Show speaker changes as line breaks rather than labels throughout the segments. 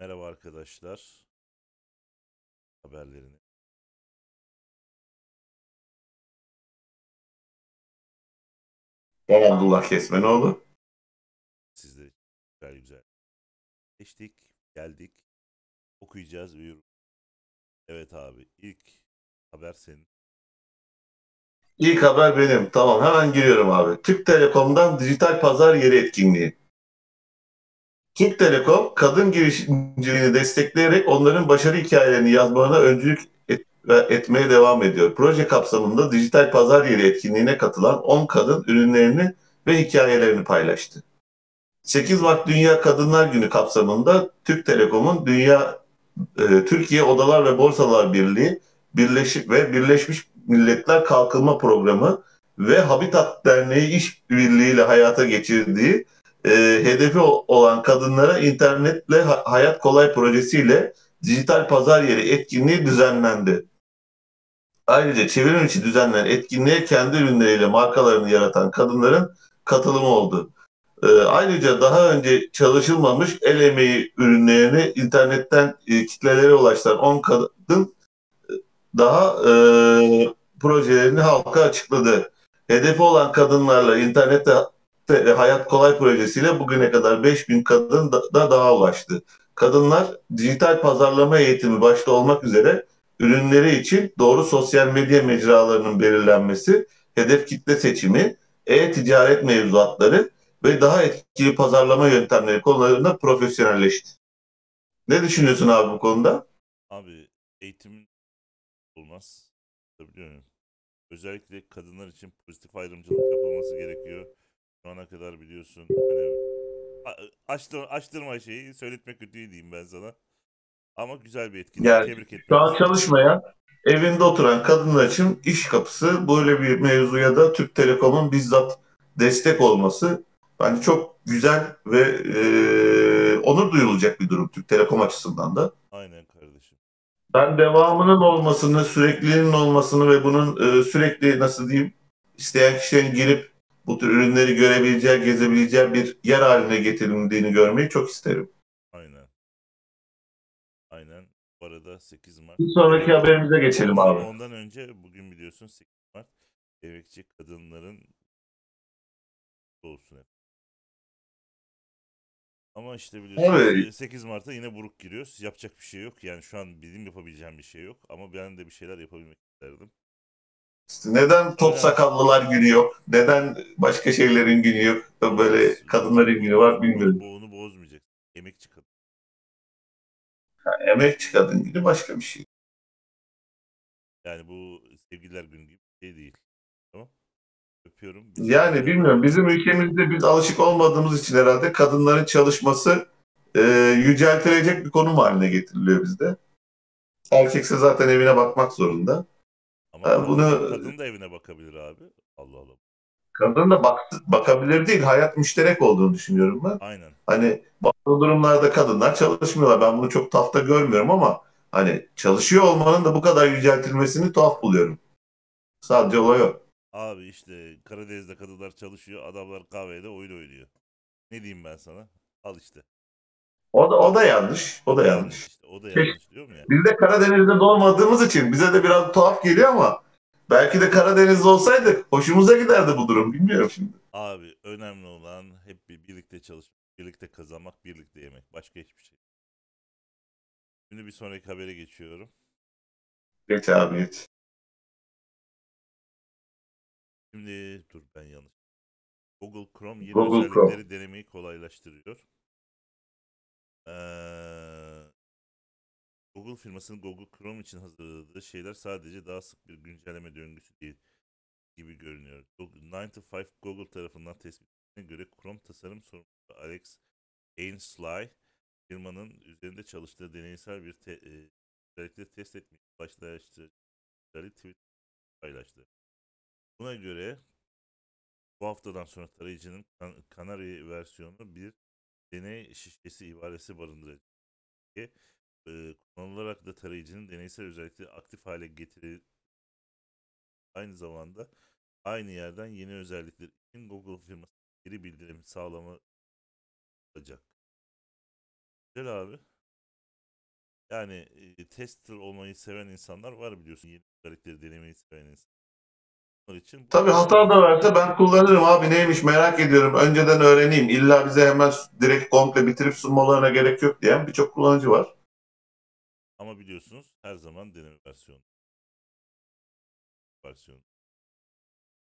Merhaba arkadaşlar. Haberlerini.
Abdullah Kesmenoğlu.
Sizler güzel güzel. Geçtik, geldik. Okuyacağız, uyur. Evet abi, ilk haber senin.
İlk haber benim. Tamam hemen giriyorum abi. Türk Telekom'dan dijital pazar yeri etkinliği. Türk Telekom kadın girişimciliğini destekleyerek onların başarı hikayelerini yazmalarına öncülük et- etmeye devam ediyor. Proje kapsamında dijital pazar yeri etkinliğine katılan 10 kadın ürünlerini ve hikayelerini paylaştı. 8 Mart Dünya Kadınlar Günü kapsamında Türk Telekom'un Dünya e, Türkiye Odalar ve Borsalar Birliği Birleşik ve Birleşmiş Milletler Kalkınma Programı ve Habitat Derneği işbirliği ile hayata geçirdiği e, hedefi olan kadınlara internetle Ha- hayat kolay projesiyle dijital pazar yeri etkinliği düzenlendi. Ayrıca çevrim içi düzenlenen etkinliğe kendi ürünleriyle markalarını yaratan kadınların katılımı oldu. E, ayrıca daha önce çalışılmamış el emeği ürünlerini internetten e, kitlelere ulaştıran 10 kadın daha e, projelerini halka açıkladı. Hedefi olan kadınlarla internette Hayat Kolay projesiyle bugüne kadar 5000 kadın da, da daha ulaştı. Kadınlar dijital pazarlama eğitimi başta olmak üzere ürünleri için doğru sosyal medya mecralarının belirlenmesi, hedef kitle seçimi, e-ticaret mevzuatları ve daha etkili pazarlama yöntemleri konularında profesyonelleşti. Ne düşünüyorsun abi bu konuda?
Abi, eğitimin olmaz. Biliyor musun? Özellikle kadınlar için pozitif ayrımcılık yapılması gerekiyor. Şu ana kadar biliyorsun. Hani, açtır, açtırma şeyi, söyletmek kötü diyeyim ben sana. Ama güzel bir etkinlik.
Yani
Tebrik etmek
Şu an çalışmayan, evinde oturan kadınlar için iş kapısı böyle bir mevzuya da Türk Telekom'un bizzat destek olması bence çok güzel ve e, onur duyulacak bir durum Türk Telekom açısından da.
Aynen kardeşim.
Ben devamının olmasını, sürekliliğinin olmasını ve bunun e, sürekli nasıl diyeyim isteyen kişilerin girip bu tür ürünleri görebileceği, gezebileceği bir yer haline getirildiğini görmeyi çok isterim.
Aynen. Aynen. Bu arada 8 Mart.
Bir sonraki haberimize geçelim abi.
Ondan önce bugün biliyorsun 8 Mart emekçi kadınların olsun hep. Ama işte biliyorsun
Evet.
8 Mart'a yine buruk giriyoruz. Yapacak bir şey yok. Yani şu an benim yapabileceğim bir şey yok. Ama ben de bir şeyler yapabilmek isterdim.
Neden top sakallılar günü yok? Neden başka şeylerin günü yok? Böyle kadınların günü var bilmiyorum.
Bu onu bozmayacak. Emekçi kadın.
Emekçi kadın günü başka bir şey.
Yani bu sevgililer günü gibi bir şey değil. Tamam. Öpüyorum.
Yani bilmiyorum bizim ülkemizde biz alışık olmadığımız için herhalde kadınların çalışması e, yüceltilecek bir konum haline getiriliyor bizde. Erkekse zaten evine bakmak zorunda.
Ama
Ha, bunu-
kadın da evine bakabilir abi. Allah Allah.
Kadın da bak, bakabilir değil. Hayat müşterek olduğunu düşünüyorum ben.
Aynen.
Hani bazı durumlarda kadınlar çalışmıyorlar. Ben bunu çok tahta görmüyorum ama hani çalışıyor olmanın da bu kadar yüceltilmesini tuhaf buluyorum. Sadece olay o.
Abi işte Karadeniz'de kadınlar çalışıyor, adamlar kahvede oyun oynuyor. Ne diyeyim ben sana? Al işte.
O da, o da yanlış. O da yanlış.
işte. O da yanlış diyorum ya.
Biz de Karadeniz'de doğmadığımız için bize de biraz tuhaf geliyor ama belki de Karadeniz'de olsaydık hoşumuza giderdi bu durum. Bilmiyorum şimdi.
Abi önemli olan hep bir birlikte çalışmak, birlikte kazanmak, birlikte yemek. Başka hiçbir şey. Şimdi bir sonraki habere geçiyorum.
Geç abi geç.
Şimdi dur ben yanlış. Google Chrome yeni
Google
özellikleri
Chrome.
denemeyi kolaylaştırıyor. Google firmasının Google Chrome için hazırladığı şeyler sadece daha sık bir güncelleme döngüsü değil gibi görünüyor. 9 to 5 Google tarafından tespit edildiğine göre Chrome tasarım sorumlusu Alex Ainslie firmanın üzerinde çalıştığı deneysel bir te, e, özellikle test etmeyi başlayıştı. Tweet paylaştı. Buna göre bu haftadan sonra tarayıcının kan- Canary versiyonu bir deney şişesi ibaresi barındıracak. Ee, kullanılarak da tarayıcının deneysel özellikleri aktif hale getirir. Aynı zamanda aynı yerden yeni özellikler için Google firması geri bildirim sağlama olacak. Güzel abi. Yani e, tester olmayı seven insanlar var biliyorsun. Yeni özellikleri denemeyi seven insanlar. Onlar için
Tabii hata da verse ben kullanırım abi neymiş merak ediyorum. Önceden öğreneyim. İlla bize hemen direkt komple bitirip sunmalarına gerek yok diyen birçok kullanıcı var.
Ama biliyorsunuz her zaman deneme versiyonu. Versiyon.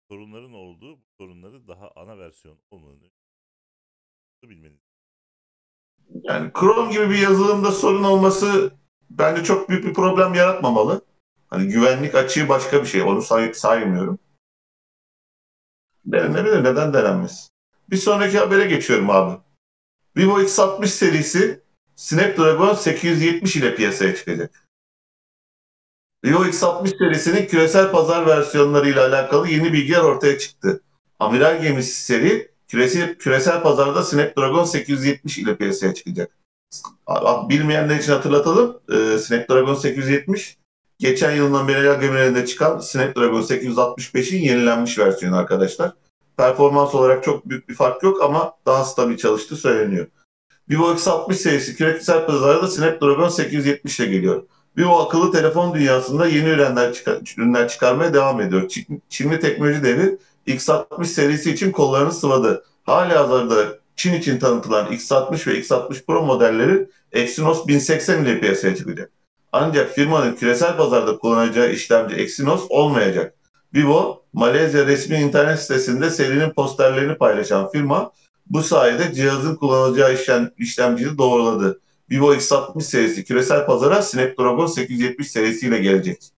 Sorunların olduğu bu sorunları daha ana versiyon olmadan bilmeniz.
Yani Chrome gibi bir yazılımda sorun olması bence çok büyük bir problem yaratmamalı. Hani güvenlik açığı başka bir şey. Onu say- saymıyorum. Denenebilir. Neden denenmez? Bir sonraki habere geçiyorum abi. Vivo X60 serisi Snapdragon 870 ile piyasaya çıkacak. Vivo X60 serisinin küresel pazar versiyonlarıyla alakalı yeni bilgiler ortaya çıktı. Amiral gemisi seri küresel, küresel pazarda Snapdragon 870 ile piyasaya çıkacak. Bilmeyenler için hatırlatalım. Ee, Snapdragon 870 geçen yılın amiral gemilerinde çıkan Snapdragon 865'in yenilenmiş versiyonu arkadaşlar. Performans olarak çok büyük bir fark yok ama daha stabil çalıştığı söyleniyor. Vivo X60 serisi küresel pazarda Snapdragon 870 ile geliyor. Vivo akıllı telefon dünyasında yeni ürünler, çıkar, ürünler çıkarmaya devam ediyor. Çin, Çinli teknoloji devi X60 serisi için kollarını sıvadı. Hali hazırda Çin için tanıtılan X60 ve X60 Pro modelleri Exynos 1080 ile piyasaya çıkacak. Ancak firmanın küresel pazarda kullanacağı işlemci Exynos olmayacak. Vivo, Malezya resmi internet sitesinde serinin posterlerini paylaşan firma bu sayede cihazın kullanacağı işlem, işlemciyi doğruladı. Vivo X60 serisi küresel pazara Snapdragon 870 serisiyle gelecek.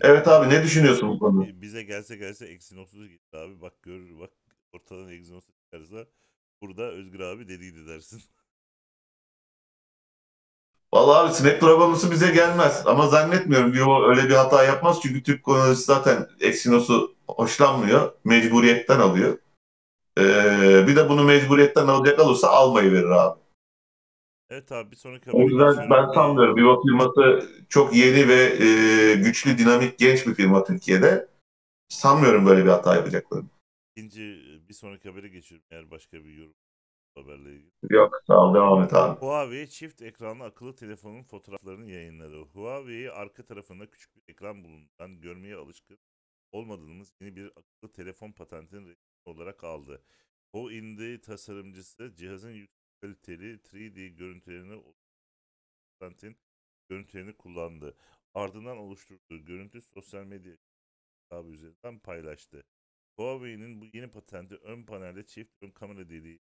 Evet abi ne düşünüyorsun bu konuda?
Bize gelse gelse Exynos'u gitti abi. Bak gör bak ortadan Exynos çıkarsa burada Özgür abi dediydi dersin.
Vallahi abi Snapdragon'lusu bize gelmez. Ama zannetmiyorum Vivo öyle bir hata yapmaz. Çünkü Türk kullanıcısı zaten Exynos'u hoşlanmıyor. Mecburiyetten alıyor. Ee, bir de bunu mecburiyetten alacak olursa almayı verir abi.
Evet abi bir sonraki
O yüzden ben
E,
sanmıyorum. Vivo firması çok yeni ve e, güçlü, dinamik, genç bir firma Türkiye'de. Sanmıyorum böyle bir hata yapacaklarını.
İkinci bir sonraki habere geçiyorum eğer başka bir yorum haberle ilgili.
Yok sağ ol devam et abi.
Huawei çift ekranlı akıllı telefonun fotoğraflarını yayınladı. Huawei arka tarafında küçük bir ekran bulunan görmeye alışkın olmadığımız yeni bir akıllı telefon patentini resmi olarak aldı. O indi tasarımcısı cihazın yüksek kaliteli 3D görüntülerini patentin görüntülerini kullandı. Ardından oluşturduğu görüntü sosyal medya hesabı üzerinden paylaştı. Huawei'nin bu yeni patenti ön panelde çift ön kamera deliği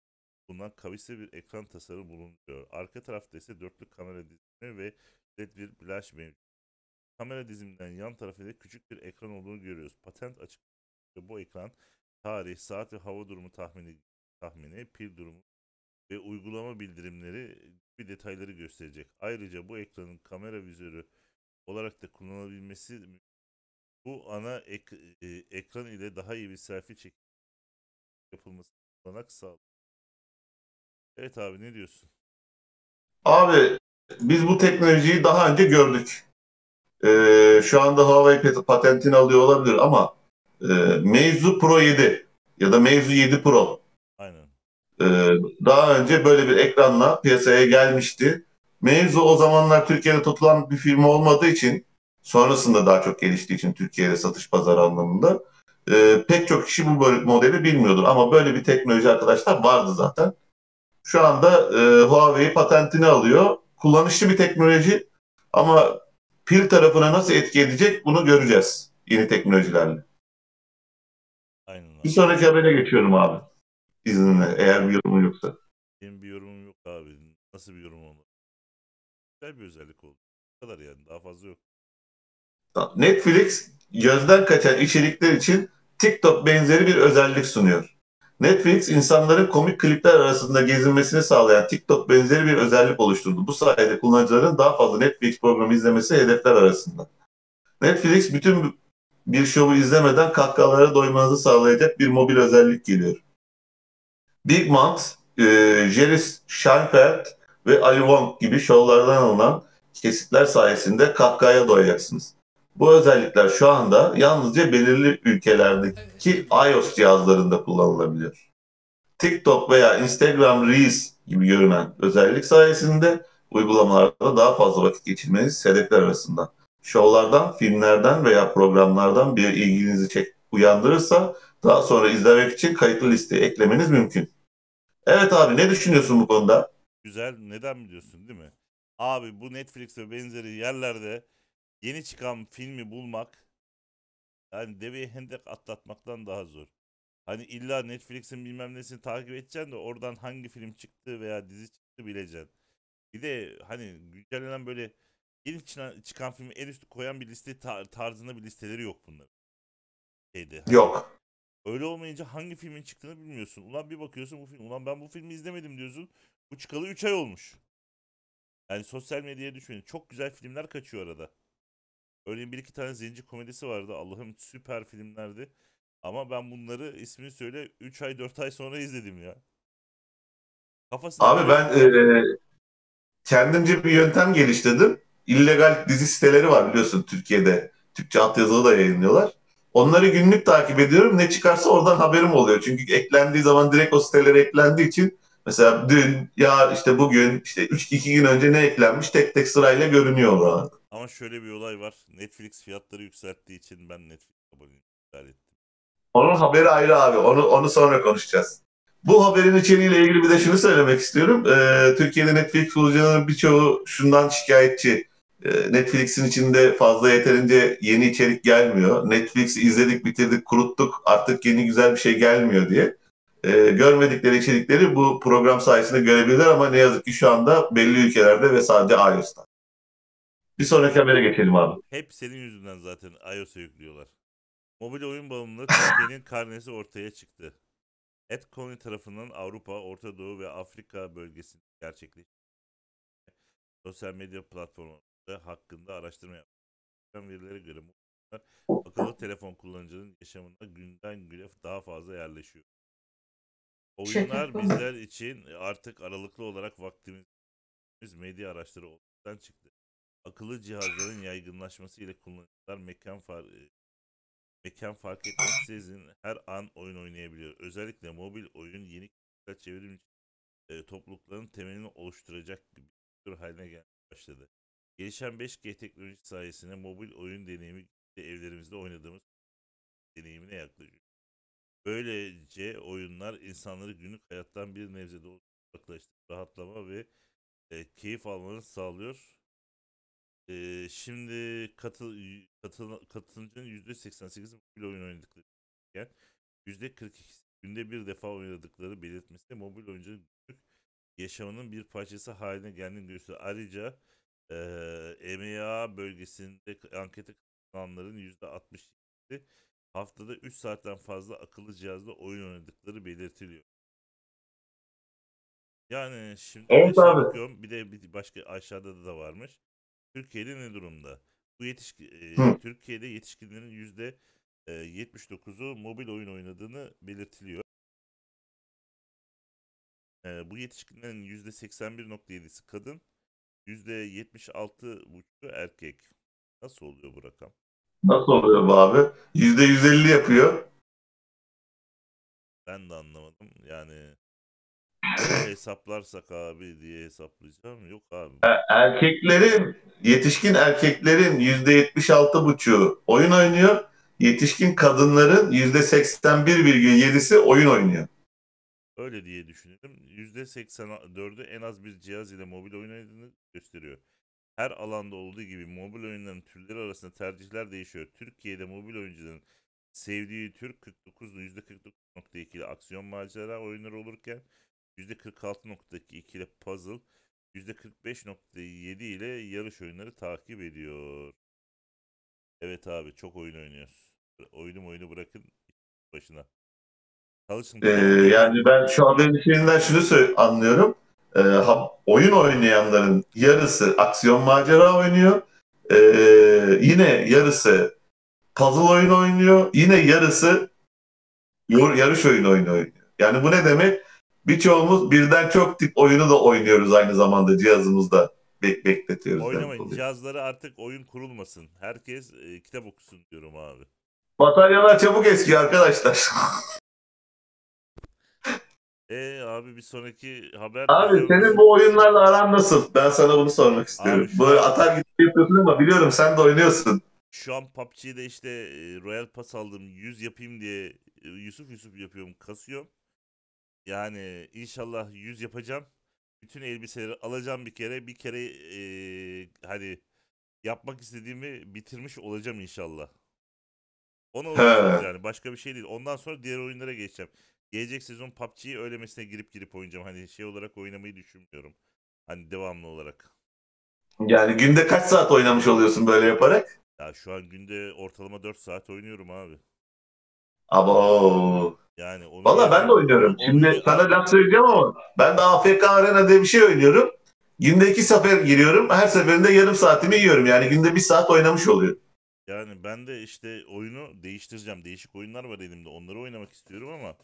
bulunan kavisli bir ekran tasarımı bulunuyor. Arka tarafta ise dörtlü kamera dizimi ve led bir flash mevcut. Kamera diziminden yan tarafında küçük bir ekran olduğunu görüyoruz. Patent açık bu ekran tarih, saat ve hava durumu tahmini, tahmini, pil durumu ve uygulama bildirimleri gibi detayları gösterecek. Ayrıca bu ekranın kamera vizörü olarak da kullanılabilmesi bu ana ek- e, ekran ile daha iyi bir selfie çekim yapılması olanak sağlar. Evet abi ne diyorsun?
Abi biz bu teknolojiyi daha önce gördük. Ee, şu anda Huawei pat- patentini alıyor olabilir ama e, Meizu Pro 7 ya da Meizu 7 Pro
Aynen.
e, daha önce böyle bir ekranla piyasaya gelmişti. Meizu o zamanlar Türkiye'de tutulan bir firma olmadığı için sonrasında daha çok geliştiği için Türkiye'de satış pazarı anlamında e, pek çok kişi bu böyle modeli bilmiyordur. Ama böyle bir teknoloji arkadaşlar vardı zaten. Şu anda e, Huawei patentini alıyor. Kullanışlı bir teknoloji ama pil tarafına nasıl etki edecek bunu göreceğiz yeni teknolojilerle. Bir sonraki habere geçiyorum abi. İzninle eğer bir yorumun yoksa.
Benim bir yorumum yok abi. Nasıl bir yorum oldu? Güzel bir özellik oldu. Bu kadar yani. Daha fazla yok.
Netflix gözden kaçan içerikler için TikTok benzeri bir özellik sunuyor. Netflix insanların komik klipler arasında gezinmesini sağlayan TikTok benzeri bir özellik oluşturdu. Bu sayede kullanıcıların daha fazla Netflix programı izlemesi hedefler arasında. Netflix bütün bir şovu izlemeden kahkahalara doymanızı sağlayacak bir mobil özellik geliyor. Big Mouth, e, Jerry Seinfeld ve Ali Wong gibi şovlardan alınan kesitler sayesinde kahkahaya doyacaksınız. Bu özellikler şu anda yalnızca belirli ülkelerdeki iOS cihazlarında kullanılabiliyor. TikTok veya Instagram Reels gibi görünen özellik sayesinde uygulamalarda daha fazla vakit geçirmeniz hedefler arasında. Şovlardan, filmlerden veya programlardan bir ilginizi çek uyandırırsa daha sonra izlemek için kayıtlı listeye eklemeniz mümkün. Evet abi ne düşünüyorsun bu konuda?
Güzel. Neden biliyorsun değil mi? Abi bu Netflix ve benzeri yerlerde yeni çıkan filmi bulmak yani deveye hendek atlatmaktan daha zor. Hani illa Netflix'in bilmem nesini takip edeceksin de oradan hangi film çıktı veya dizi çıktı bileceksin. Bir de hani güncellenen böyle yeni çıkan, çıkan filmi en üstü koyan bir liste tar- tarzında bir listeleri yok bunların. Şeyde, hani
Yok.
Öyle olmayınca hangi filmin çıktığını bilmiyorsun. Ulan bir bakıyorsun bu film. Ulan ben bu filmi izlemedim diyorsun. Bu çıkalı 3 ay olmuş. Yani sosyal medyaya düşmeyin. Çok güzel filmler kaçıyor arada. Örneğin bir iki tane zenci komedisi vardı. Allah'ım süper filmlerdi. Ama ben bunları ismini söyle 3 ay 4 ay sonra izledim ya. Kafasında
Abi ben e, kendimce bir yöntem geliştirdim. İllegal dizi siteleri var biliyorsun Türkiye'de. Türkçe altyazılı da yayınlıyorlar. Onları günlük takip ediyorum. Ne çıkarsa oradan haberim oluyor. Çünkü eklendiği zaman direkt o sitelere eklendiği için mesela dün ya işte bugün işte 3-2 gün önce ne eklenmiş tek tek sırayla görünüyor oralarda.
Ama şöyle bir olay var. Netflix fiyatları yükselttiği için ben Netflix aboneliğini iptal ettim.
Onun haberi ayrı abi. Onu onu sonra konuşacağız. Bu haberin içeriğiyle ilgili bir de şunu söylemek istiyorum. Ee, Türkiye'de Netflix kullanıcılarının birçoğu şundan şikayetçi. Ee, Netflix'in içinde fazla yeterince yeni içerik gelmiyor. Netflix'i izledik, bitirdik, kuruttuk. Artık yeni güzel bir şey gelmiyor diye. Ee, görmedikleri içerikleri bu program sayesinde görebilirler ama ne yazık ki şu anda belli ülkelerde ve sadece iOS'ta. Bir sonraki habere geçelim abi.
Hep senin yüzünden zaten iOS'a yüklüyorlar. Mobil oyun bağımlılığı Türkiye'nin karnesi ortaya çıktı. AdColony tarafından Avrupa, Orta Doğu ve Afrika bölgesinde gerçekleşti. Sosyal medya platformları hakkında araştırma yaptı. Verilere göre akıllı telefon kullanıcının yaşamında günden güne daha fazla yerleşiyor. Oyunlar bizler için artık aralıklı olarak vaktimiz medya araçları olmaktan çıktı. Akıllı cihazların yaygınlaşması ile kullanıcılar mekan far e, mekan fark etmeksizin her an oyun oynayabiliyor. Özellikle mobil oyun yeni çevrim için e, toplulukların temelini oluşturacak bir tür haline gelmeye başladı. Gelişen 5G teknolojisi sayesinde mobil oyun deneyimi de evlerimizde oynadığımız deneyimine yaklaşıyor. Böylece oyunlar insanları günlük hayattan bir nebze de uzaklaştırıp rahatlama ve e, keyif almanı sağlıyor. E, şimdi katıl, katıl, katılımcının %88'i mobil oyun oynadıkları iken %42'si günde bir defa oynadıkları belirtmesi mobil oyuncunun günlük yaşamının bir parçası haline geldiğini gösteriyor. Ayrıca e, EMEA bölgesinde ankete katılanların %67'si haftada 3 saatten fazla akıllı cihazla oyun oynadıkları belirtiliyor. Yani şimdi
Evet
şey
abi.
bakıyorum bir de bir başka aşağıda da varmış. Türkiye'de ne durumda? Bu yetişki, e. Türkiye'de yetişkinlerin yüzde e, 79'u mobil oyun oynadığını belirtiliyor. E, bu yetişkinlerin yüzde 81.7'si kadın, yüzde 76.5'u erkek. Nasıl oluyor bu rakam?
Nasıl oluyor bu abi? %150 yapıyor.
Ben de anlamadım. Yani hesaplarsak abi diye hesaplayacağım. Yok abi.
E- Erkeklerin, yetişkin erkeklerin %76,5'u oyun oynuyor. Yetişkin kadınların %81,7'si oyun oynuyor.
Öyle diye düşünüyorum. %84'ü en az bir cihaz ile mobil oyun oynadığını gösteriyor. Her alanda olduğu gibi mobil oyunların türleri arasında tercihler değişiyor. Türkiye'de mobil oyuncuların sevdiği tür 49 %49.2 ile aksiyon macera oyunları olurken %46.2 ile puzzle, %45.7 ile yarış oyunları takip ediyor. Evet abi çok oyun oynuyoruz. Oyunu oyunu bırakın başına. Çalışın.
Ee, yani ben şu haberin içeriğinden şunu sö- anlıyorum. Ee, oyun oynayanların yarısı aksiyon macera oynuyor. Ee, yine yarısı puzzle oyun oynuyor. Yine yarısı yarış oyunu oynuyor. Yani bu ne demek? Birçoğumuz birden çok tip oyunu da oynuyoruz aynı zamanda cihazımızda bek bekletiyoruz.
Oynamayın.
oluyor.
Cihazlara artık oyun kurulmasın. Herkes e, kitap okusun diyorum abi.
Bataryalar çabuk eskiyor arkadaşlar.
E abi bir sonraki haber
Abi senin bu oyunlarla aran nasıl? Ben sana bunu sormak istiyorum.
Abi şu
Böyle
an-
atar gibi yapıyorsun ama biliyorum sen de oynuyorsun.
Şu an PUBG'de işte e, Royal Pass aldım 100 yapayım diye e, Yusuf Yusuf yapıyorum kasıyorum. Yani inşallah 100 yapacağım. Bütün elbiseleri alacağım bir kere. Bir kere e, hani yapmak istediğimi bitirmiş olacağım inşallah. Ona
He.
yani başka bir şey değil. Ondan sonra diğer oyunlara geçeceğim. Gelecek sezon PUBG'yi öylemesine girip girip oynayacağım. Hani şey olarak oynamayı düşünmüyorum. Hani devamlı olarak.
Yani günde kaç saat oynamış oluyorsun böyle yaparak?
Ya şu an günde ortalama 4 saat oynuyorum abi.
Abo.
Yani onu
Valla ben de oynuyorum. Şimdi sana laf söyleyeceğim ama ben de AFK Arena diye bir şey oynuyorum. Günde iki sefer giriyorum. Her seferinde yarım saatimi yiyorum. Yani günde bir saat oynamış oluyor.
Yani ben de işte oyunu değiştireceğim. Değişik oyunlar var elimde. Onları oynamak istiyorum ama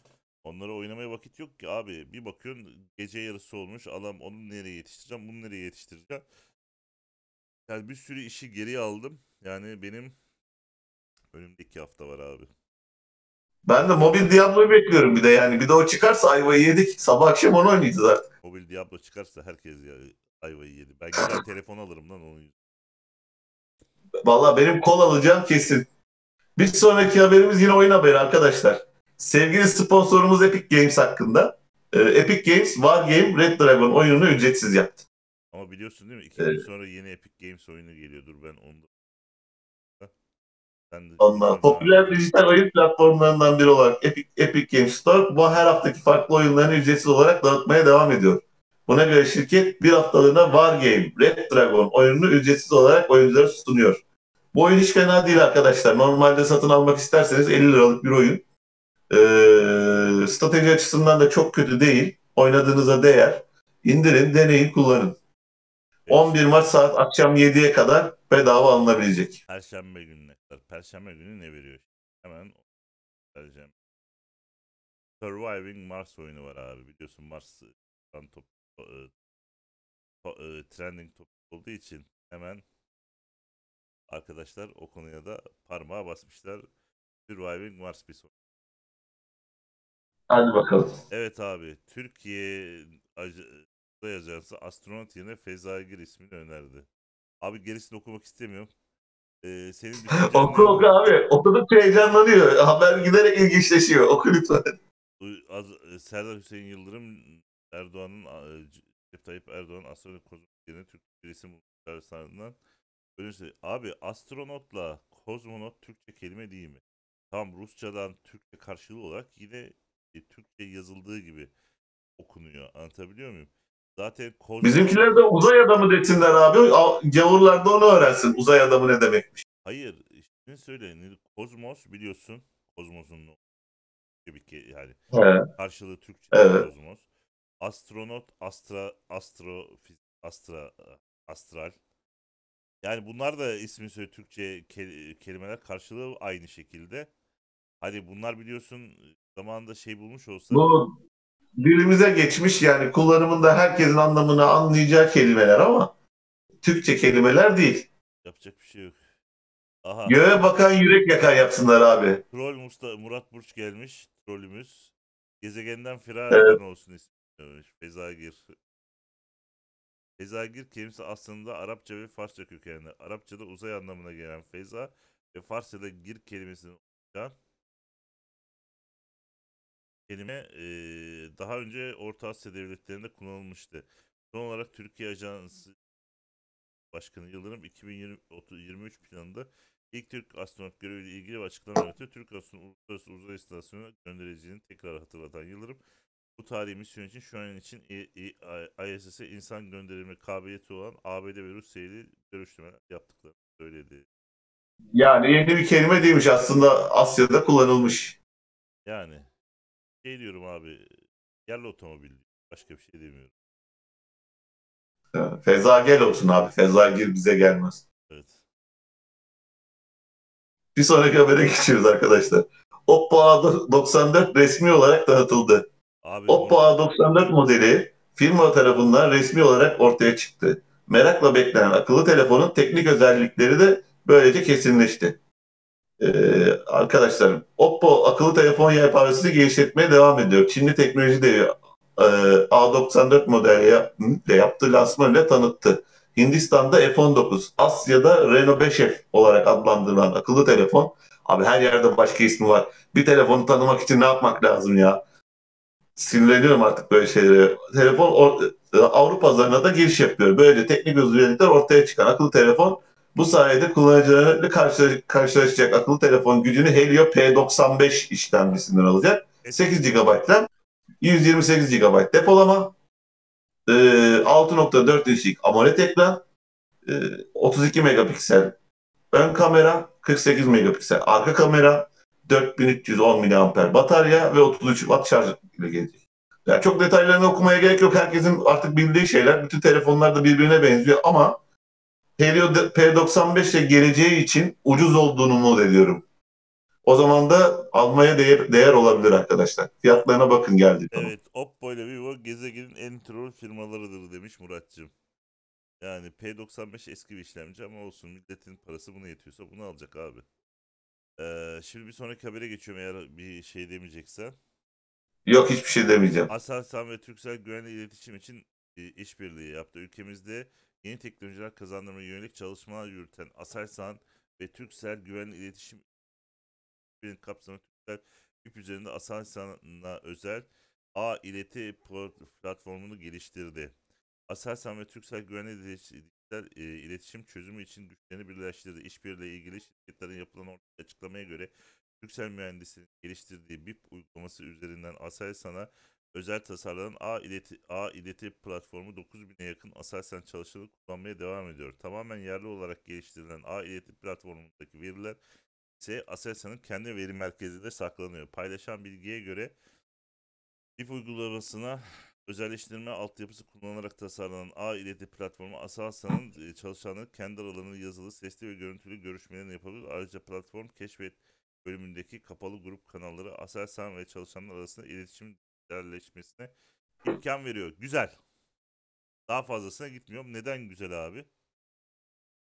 onları oynamaya vakit yok ki abi. Bir bakıyorsun gece yarısı olmuş. Adam onu nereye yetiştireceğim, bunu nereye yetiştireceğim. Yani bir sürü işi geriye aldım. Yani benim önümdeki hafta var abi.
Ben de mobil Diablo'yu bekliyorum bir de yani. Bir de o çıkarsa ayvayı yedik. Sabah akşam onu oynayacağız artık.
Mobil Diablo çıkarsa herkes ya ayvayı yedi. Ben gider telefon alırım lan onu.
Valla benim kol alacağım kesin. Bir sonraki haberimiz yine oyun haberi arkadaşlar. Sevgili sponsorumuz Epic Games hakkında. Ee, Epic Games War Game Red Dragon oyununu ücretsiz yaptı.
Ama biliyorsun değil mi? İki gün
Evet.
sonra yeni Epic Games oyunu geliyordur. Ben onu da... Sen de
Ondan popüler dijital oyun platformlarından biri olarak Epic, Epic Games Store bu her haftaki farklı oyunlarını ücretsiz olarak dağıtmaya devam ediyor. Buna göre şirket bir haftalığına War Game Red Dragon oyununu ücretsiz olarak oyunculara sunuyor. Bu oyun hiç fena değil arkadaşlar. Normalde satın almak isterseniz 50 liralık bir oyun. Ee, strateji açısından da çok kötü değil. Oynadığınıza değer. İndirin, deneyin, kullanın. 11 Mart saat akşam 7'ye kadar bedava alınabilecek.
Perşembe gününe kadar. Perşembe günü ne veriyor? Hemen vereceğim. Surviving Mars oyunu var abi. Biliyorsun Mars e, top, e, to- e, trending top olduğu için hemen arkadaşlar o konuya da parmağı basmışlar. Surviving Mars bir soru.
Hadi bakalım.
Evet abi. Türkiye Ajansı astronot yerine Fezagir ismini önerdi. Abi gerisini okumak istemiyorum. Ee, senin düşüncen
Oku
ne?
oku abi. Okudukça heyecanlanıyor. Haber giderek ilginçleşiyor. Oku lütfen.
Az- e, Serdar Hüseyin Yıldırım Erdoğan'ın e, Recep Tayyip Erdoğan astronot kozmonot yerine Türk bir isim. Böyle şey. Abi astronotla kozmonot Türkçe kelime değil mi? Tam Rusçadan Türkçe karşılığı olarak yine Türkçe yazıldığı gibi okunuyor. Anlatabiliyor muyum? Zaten kozmonot...
Bizimkiler de uzay adamı desinler abi. Gavurlar da onu öğrensin. Uzay adamı ne demekmiş.
Hayır, şimdi söyle. ne- Kozmos biliyorsun. Kozmos'un ke- yani
He.
karşılığı Türkçe
Evet.
kozmos. Astronot, astra, astro, astra, astral. Yani bunlar da ismi söyle Türkçe ke- kelimeler karşılığı aynı şekilde. Hani bunlar biliyorsun zamanında şey bulmuş olsa
Bu dilimize geçmiş yani kullanımında herkesin anlamını anlayacağı kelimeler ama Türkçe kelimeler değil.
yapacak bir şey yok. Aha.
Göğe bakan yürek yakan yapsınlar abi.
Troll Musta Murat Burç gelmiş. Trollümüz. Gezegenden firar
Evet.
olsun istiyormuş. Fezagir. Fezagir kelimesi aslında Arapça ve Farsça kökenli. Arapçada uzay anlamına gelen feza ve Farsçada gir kelimesinin oluşan kelime eee, daha önce Orta Asya devletlerinde kullanılmıştı. Son olarak Türkiye Ajansı Başkanı Yıldırım 2023 planında ilk Türk astronot göreviyle ilgili bir açıklama yaptı. Türk astronot Uluslararası Uzay İstasyonu'na gönderileceğini tekrar hatırlatan Yıldırım, bu tarihi misyon için şu an için ISS'e insan gönderilme kabiliyeti olan ABD ve Rusya ile görüşmeler yaptıklarını söyledi.
Yani yeni bir kelime değilmiş aslında Asya'da kullanılmış.
Yani şey diyorum abi, yerli otomobil. Başka bir şey demiyorum.
Ha, Feza gel olsun abi. Feza gir bize gelmez.
Evet.
Bir sonraki habere geçiyoruz arkadaşlar. Oppo A94 resmi olarak dağıtıldı.
Abi
Oppo
onu-
A94 modeli firma tarafından resmi olarak ortaya çıktı. Merakla beklenen akıllı telefonun teknik özellikleri de böylece kesinleşti. Ee, arkadaşlar Oppo akıllı telefon yelpazesini geliştirmeye devam ediyor. Çinli teknoloji devi e, A94 modeliyle yaptığı lansmanıyla tanıttı. Hindistan'da F19, Asya'da Renault 5F olarak adlandırılan akıllı telefon. Abi her yerde başka ismi var. Bir telefonu tanımak için ne yapmak lazım ya? Sinirleniyorum artık böyle şeylere. Telefon Avrupa pazarına da giriş yapıyor. Böylece teknik özellikler ortaya çıkan akıllı telefon bu sayede kullanıcılarla karşılaşacak akıllı telefon gücünü Helio P95 işlemcisinden alacak. 8 GB RAM, 128 GB depolama, 6.4 inçlik AMOLED ekran, 32 megapiksel ön kamera, 48 megapiksel arka kamera, 4310 mAh batarya ve 33 Watt şarj ile gelecek. Yani çok detaylarını okumaya gerek yok. Herkesin artık bildiği şeyler. Bütün telefonlar da birbirine benziyor ama P95 ile geleceği için ucuz olduğunu umut ediyorum. O zaman da almaya değer, değer olabilir arkadaşlar. Fiyatlarına bakın geldi.
Evet, Oppo ile Vivo gezegenin en troll firmalarıdır demiş Muratcığım. Yani P95 eski bir işlemci ama olsun milletin parası buna yetiyorsa bunu alacak abi. Ee, şimdi bir sonraki habere geçiyorum eğer bir şey demeyeceksen.
Yok hiçbir şey demeyeceğim.
Aselsan ve Turkcell güvenli iletişim için e, işbirliği yaptı. Ülkemizde yeni teknolojiler kazandırmaya yönelik çalışmalar yürüten Aselsan ve Turkcell güvenli iletişim kapsamı Turkcell IP üzerinde Aselsan'a özel A ileti platformunu geliştirdi. Aselsan ve Turkcell güvenli dijital e, iletişim çözümü için güçlerini birleştirdi. İşbirliği ilgili şirketlerin yapılan açıklamaya göre Türksel mühendisinin geliştirdiği BIP uygulaması üzerinden Aselsan'a özel tasarlanan A ileti, A ileti platformu 9000'e yakın Aselsan çalışanı kullanmaya devam ediyor. Tamamen yerli olarak geliştirilen A ileti platformundaki veriler ise Aselsan'ın kendi veri merkezinde saklanıyor. Paylaşan bilgiye göre BIP uygulamasına özelleştirme altyapısı kullanılarak tasarlanan A ileti platformu Aselsan'ın e, çalışanı kendi aralarında yazılı, sesli ve görüntülü görüşmelerini yapabilir. Ayrıca platform keşfet bölümündeki kapalı grup kanalları Aselsan ve çalışanlar arasında iletişim dijitalleşmesine imkan veriyor. Güzel. Daha fazlasına gitmiyorum. Neden güzel abi?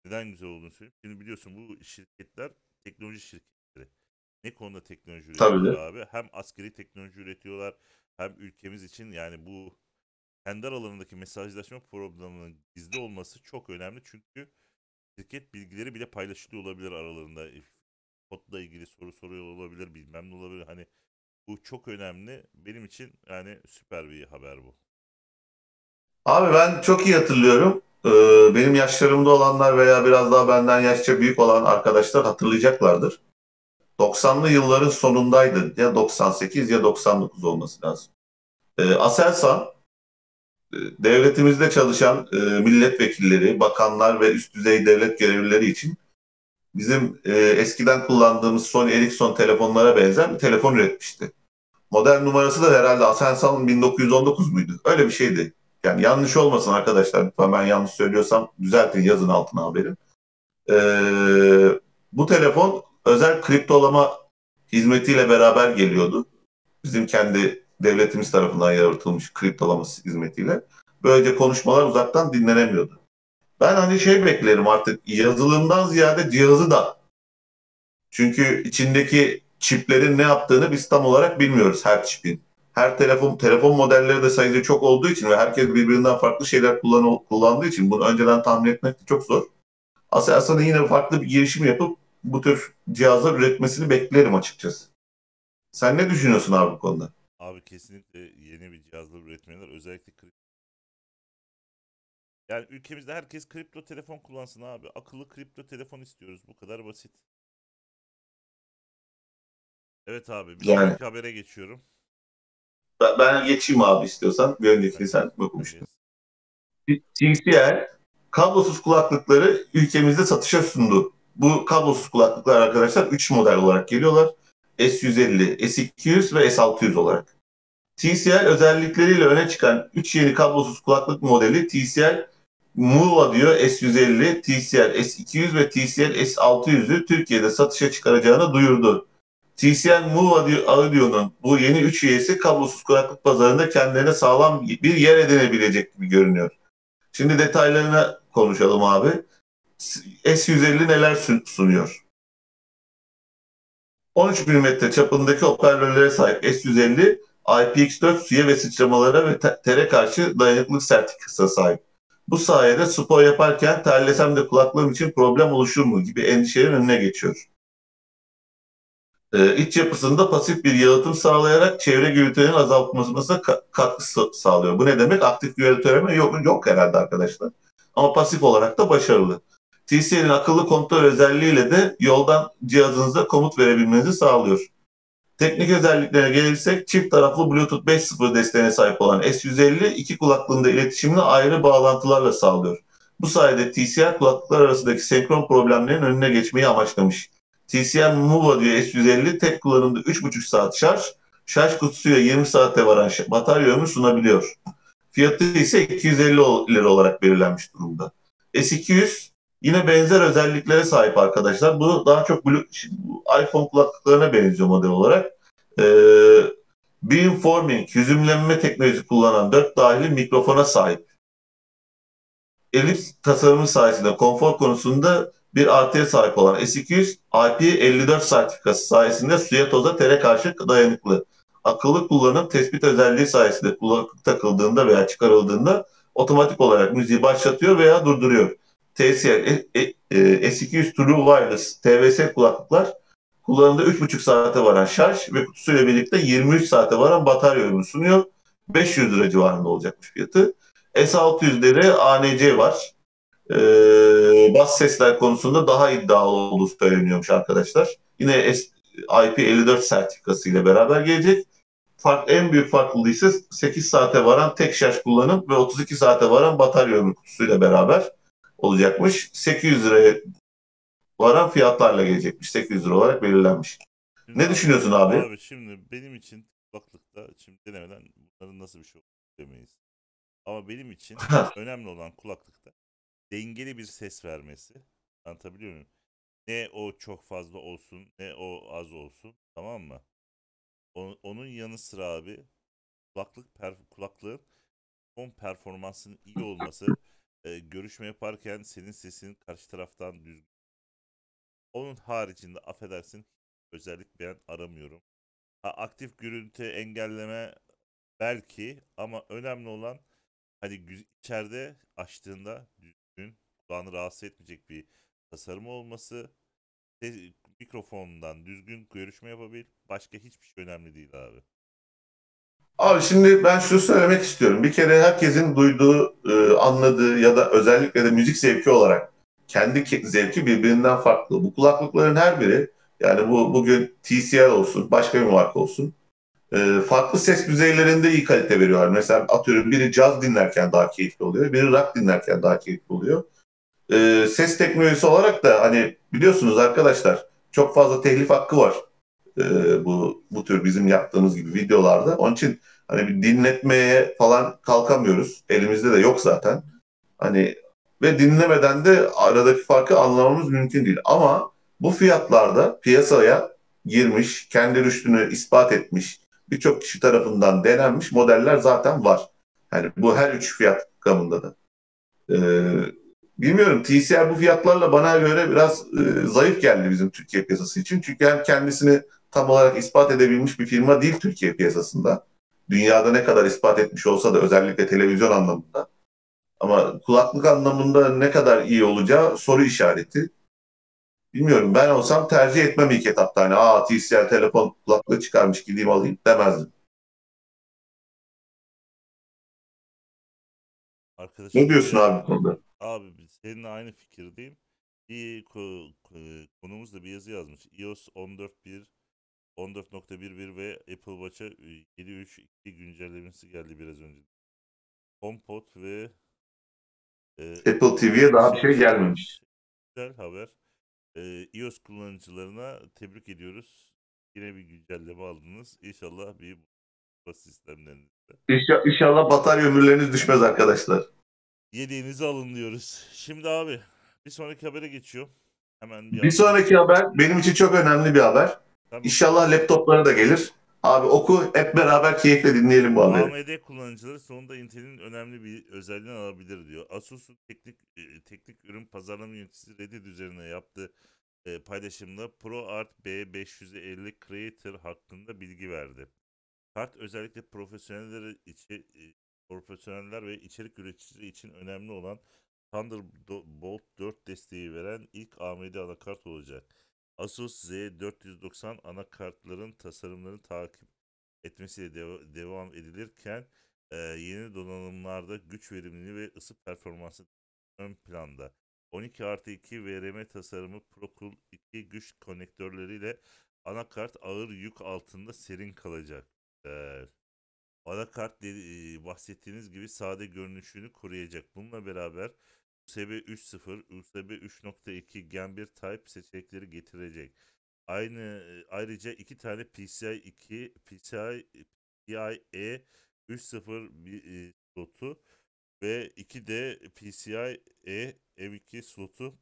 Neden güzel olduğunu söyleyeyim. Şimdi biliyorsun bu şirketler teknoloji şirketleri. Ne konuda teknoloji üretiyorlar abi? Hem askeri teknoloji üretiyorlar hem ülkemiz için yani bu kendi aralarındaki mesajlaşma probleminin gizli olması çok önemli. Çünkü şirket bilgileri bile paylaşılıyor olabilir aralarında kodla ilgili soru soruyor olabilir, bilmem ne olabilir. Hani bu çok önemli. Benim için yani süper bir haber bu.
Abi ben çok iyi hatırlıyorum. Ee, benim yaşlarımda olanlar veya biraz daha benden yaşça büyük olan arkadaşlar hatırlayacaklardır. 90'lı yılların sonundaydı. Ya 98 ya 99 olması lazım. Ee, Aselsan e, devletimizde çalışan e, milletvekilleri, bakanlar ve üst düzey devlet görevlileri için bizim e, eskiden kullandığımız Sony Ericsson telefonlara benzer bir telefon üretmişti. Model numarası da herhalde Aselsan 1919 muydu? Öyle bir şeydi. Yani yanlış olmasın arkadaşlar. Lütfen ben yanlış söylüyorsam düzeltin yazın altına haberin. Ee, bu telefon özel kriptolama hizmetiyle beraber geliyordu. Bizim kendi devletimiz tarafından yaratılmış kriptolama hizmetiyle. Böylece konuşmalar uzaktan dinlenemiyordu. Ben hani şey beklerim artık yazılımdan ziyade cihazı da. Çünkü içindeki çiplerin ne yaptığını biz tam olarak bilmiyoruz her çipin. Her telefon telefon modelleri de sayıca çok olduğu için ve herkes birbirinden farklı şeyler kullan, kullandığı için bunu önceden tahmin etmek çok zor. Aselsan'ın yine farklı bir girişim yapıp bu tür cihazlar üretmesini beklerim açıkçası. Sen ne düşünüyorsun abi bu konuda?
Abi kesinlikle yeni bir cihazlar üretmeler özellikle yani ülkemizde herkes kripto telefon kullansın abi. Akıllı kripto telefon istiyoruz. Bu kadar basit. Evet abi bir yani, sonraki habere geçiyorum.
Ben, ben geçeyim abi istiyorsan. Bir önceki sen okumuştun. TCL kablosuz kulaklıkları ülkemizde satışa sundu. Bu kablosuz kulaklıklar arkadaşlar 3 model olarak geliyorlar. S150, S200 ve S600 olarak. TCL özellikleriyle öne çıkan 3 yeni kablosuz kulaklık modeli TCL Muva diyor S150, TCL S200 ve TCL S600'ü Türkiye'de satışa çıkaracağını duyurdu. TCL Move Audio'nun bu yeni 3 üyesi kablosuz kulaklık pazarında kendilerine sağlam bir yer edinebilecek gibi görünüyor. Şimdi detaylarına konuşalım abi. S150 neler sunuyor? 13 mm çapındaki hoparlörlere sahip S150 IPX4 suya ve sıçramalara ve te- tere karşı dayanıklılık sertifikasına sahip. Bu sayede spor yaparken terlesem de kulaklığım için problem oluşur mu gibi endişelerin önüne geçiyor. Ee, iç yapısında pasif bir yalıtım sağlayarak çevre gürültülerinin azaltılmasına ka- katkı sa- sağlıyor. Bu ne demek? Aktif gürültüleme yok, yok herhalde arkadaşlar. Ama pasif olarak da başarılı. TCL'in akıllı kontrol özelliğiyle de yoldan cihazınıza komut verebilmenizi sağlıyor. Teknik özelliklerine gelirsek çift taraflı Bluetooth 5.0 desteğine sahip olan S150 iki kulaklığında iletişimini ayrı bağlantılarla sağlıyor. Bu sayede TCL kulaklıklar arasındaki senkron problemlerin önüne geçmeyi amaçlamış. TCL Move diyor S150 tek kullanımda 3,5 saat şarj, şarj kutusuyla 20 saate varan batarya ömrü sunabiliyor. Fiyatı ise 250 ol- lira olarak belirlenmiş durumda. S200 yine benzer özelliklere sahip arkadaşlar. Bu daha çok iPhone kulaklıklarına benziyor model olarak. Ee, beamforming, yüzümlenme teknolojisi kullanan 4 dahili mikrofona sahip. Elips tasarımı sayesinde konfor konusunda bir artıya sahip olan S200 IP54 sertifikası sayesinde suya toza tere karşı dayanıklı. Akıllı kullanım tespit özelliği sayesinde kulaklık takıldığında veya çıkarıldığında otomatik olarak müziği başlatıyor veya durduruyor. E, S200 True Wireless TVS kulaklıklar kullanımda 3,5 saate varan şarj ve kutusuyla birlikte 23 saate varan batarya ömrü sunuyor. 500 lira civarında olacakmış fiyatı. S600'de de ANC var. Ee, bas sesler konusunda daha iddialı olduğu söyleniyormuş arkadaşlar. Yine S- IP54 sertifikası ile beraber gelecek. Fark, en büyük farklılığı ise 8 saate varan tek şarj kullanım ve 32 saate varan batarya ömrü kutusuyla beraber olacakmış. 800 liraya varan fiyatlarla gelecekmiş. 800 lira olarak belirlenmiş.
Şimdi
Ne düşünüyorsun abi?
Abi şimdi benim için kulaklıkta şimdi denemeden bunların nasıl bir şey olduğunu demeyiz. Ama benim için önemli olan kulaklıkta dengeli bir ses vermesi. Anlatabiliyor muyum? Ne o çok fazla olsun ne o az olsun. Tamam mı? O- onun yanı sıra abi kulaklık per- kulaklığın son performansının iyi olması e, görüşme yaparken senin sesin karşı taraftan düzgün. Onun haricinde affedersin özellik ben aramıyorum. Ha, aktif gürültü engelleme belki ama önemli olan hani içeride açtığında düzgün kulağını rahatsız etmeyecek bir tasarım olması mikrofondan düzgün görüşme yapabil başka hiçbir şey önemli değil abi.
Abi şimdi ben şunu söylemek istiyorum. Bir kere herkesin duyduğu, e, anladığı ya da özellikle de müzik zevki olarak kendi ke- zevki birbirinden farklı. Bu kulaklıkların her biri yani bu bugün TCL olsun, başka bir marka olsun. e, farklı ses düzeylerinde iyi kalite veriyorlar. Mesela atıyorum biri caz dinlerken daha keyifli oluyor, biri rock dinlerken daha keyifli oluyor. E, ses teknolojisi olarak da hani biliyorsunuz arkadaşlar çok fazla telif hakkı var. E, bu bu tür bizim yaptığımız gibi videolarda. Onun için hani bir dinletmeye falan kalkamıyoruz. Elimizde de yok zaten. Hani ve dinlemeden de aradaki farkı anlamamız mümkün değil. Ama bu fiyatlarda piyasaya girmiş, kendi rüştünü ispat etmiş, birçok kişi tarafından denenmiş modeller zaten var. Yani bu her üç fiyat gamında da. Ee, bilmiyorum TCL bu fiyatlarla bana göre biraz e, zayıf geldi bizim Türkiye piyasası için. Çünkü hem kendisini tam olarak ispat edebilmiş bir firma değil Türkiye piyasasında. Dünyada ne kadar ispat etmiş olsa da özellikle televizyon anlamında. Ama kulaklık anlamında ne kadar iyi olacağı soru işareti. Bilmiyorum ben olsam tercih etmem ilk etapta. Hani aa TCL telefon kulaklığı çıkarmış gideyim alayım demezdim.
Arkadaşım
Ne diyorsun abi bu konuda?
Abi seninle aynı fikirdeyim. Bir ko- ko- konumuz da bir yazı yazmış. iOS 14.1 14.11 ve Apple Watch'a 7.3.2 güncellemesi geldi biraz önce. HomePod ve e,
Apple TV'ye daha bir şey gelmemiş.
Güzel haber. E, iOS kullanıcılarına tebrik ediyoruz. Yine bir güncelleme aldınız. İnşallah bir sistemlerinizde.
İnşallah, inşallah batarya ömürleriniz düşmez arkadaşlar.
Yediğinizi alın diyoruz. Şimdi abi bir sonraki habere geçiyor. Hemen bir
Bir sonraki haber benim için çok önemli bir haber.
Tamam.
İnşallah laptoplara da gelir. Abi oku hep beraber keyifle dinleyelim bu haberi.
AMD kullanıcıları sonunda Intel'in önemli bir özelliğini alabilir diyor. Asus'un teknik e, teknik ürün pazarlama yöneticisi Reddit üzerine yaptığı e, paylaşımda ProArt B550 Creator hakkında bilgi verdi. Kart özellikle profesyoneller içi, e, profesyoneller ve içerik üreticileri için önemli olan Thunderbolt 4 desteği veren ilk AMD anakart olacak. Asus Z490 anakartların tasarımlarını takip etmesiyle deva- devam edilirken e, yeni donanımlarda güç verimliliği ve ısı performansı ön planda. 12 artı 2 VRM tasarımı ProCool 2 güç konektörleriyle anakart ağır yük altında serin kalacak. Ee, anakart e, bahsettiğiniz gibi sade görünüşünü koruyacak. Bununla beraber USB 3.0, USB 3.2 Gen 1 Type seçenekleri getirecek. Aynı e, ayrıca iki tane PCI 2 PCI PCIe 3.0 bir, e, slotu ve iki de PCIe M2 slotu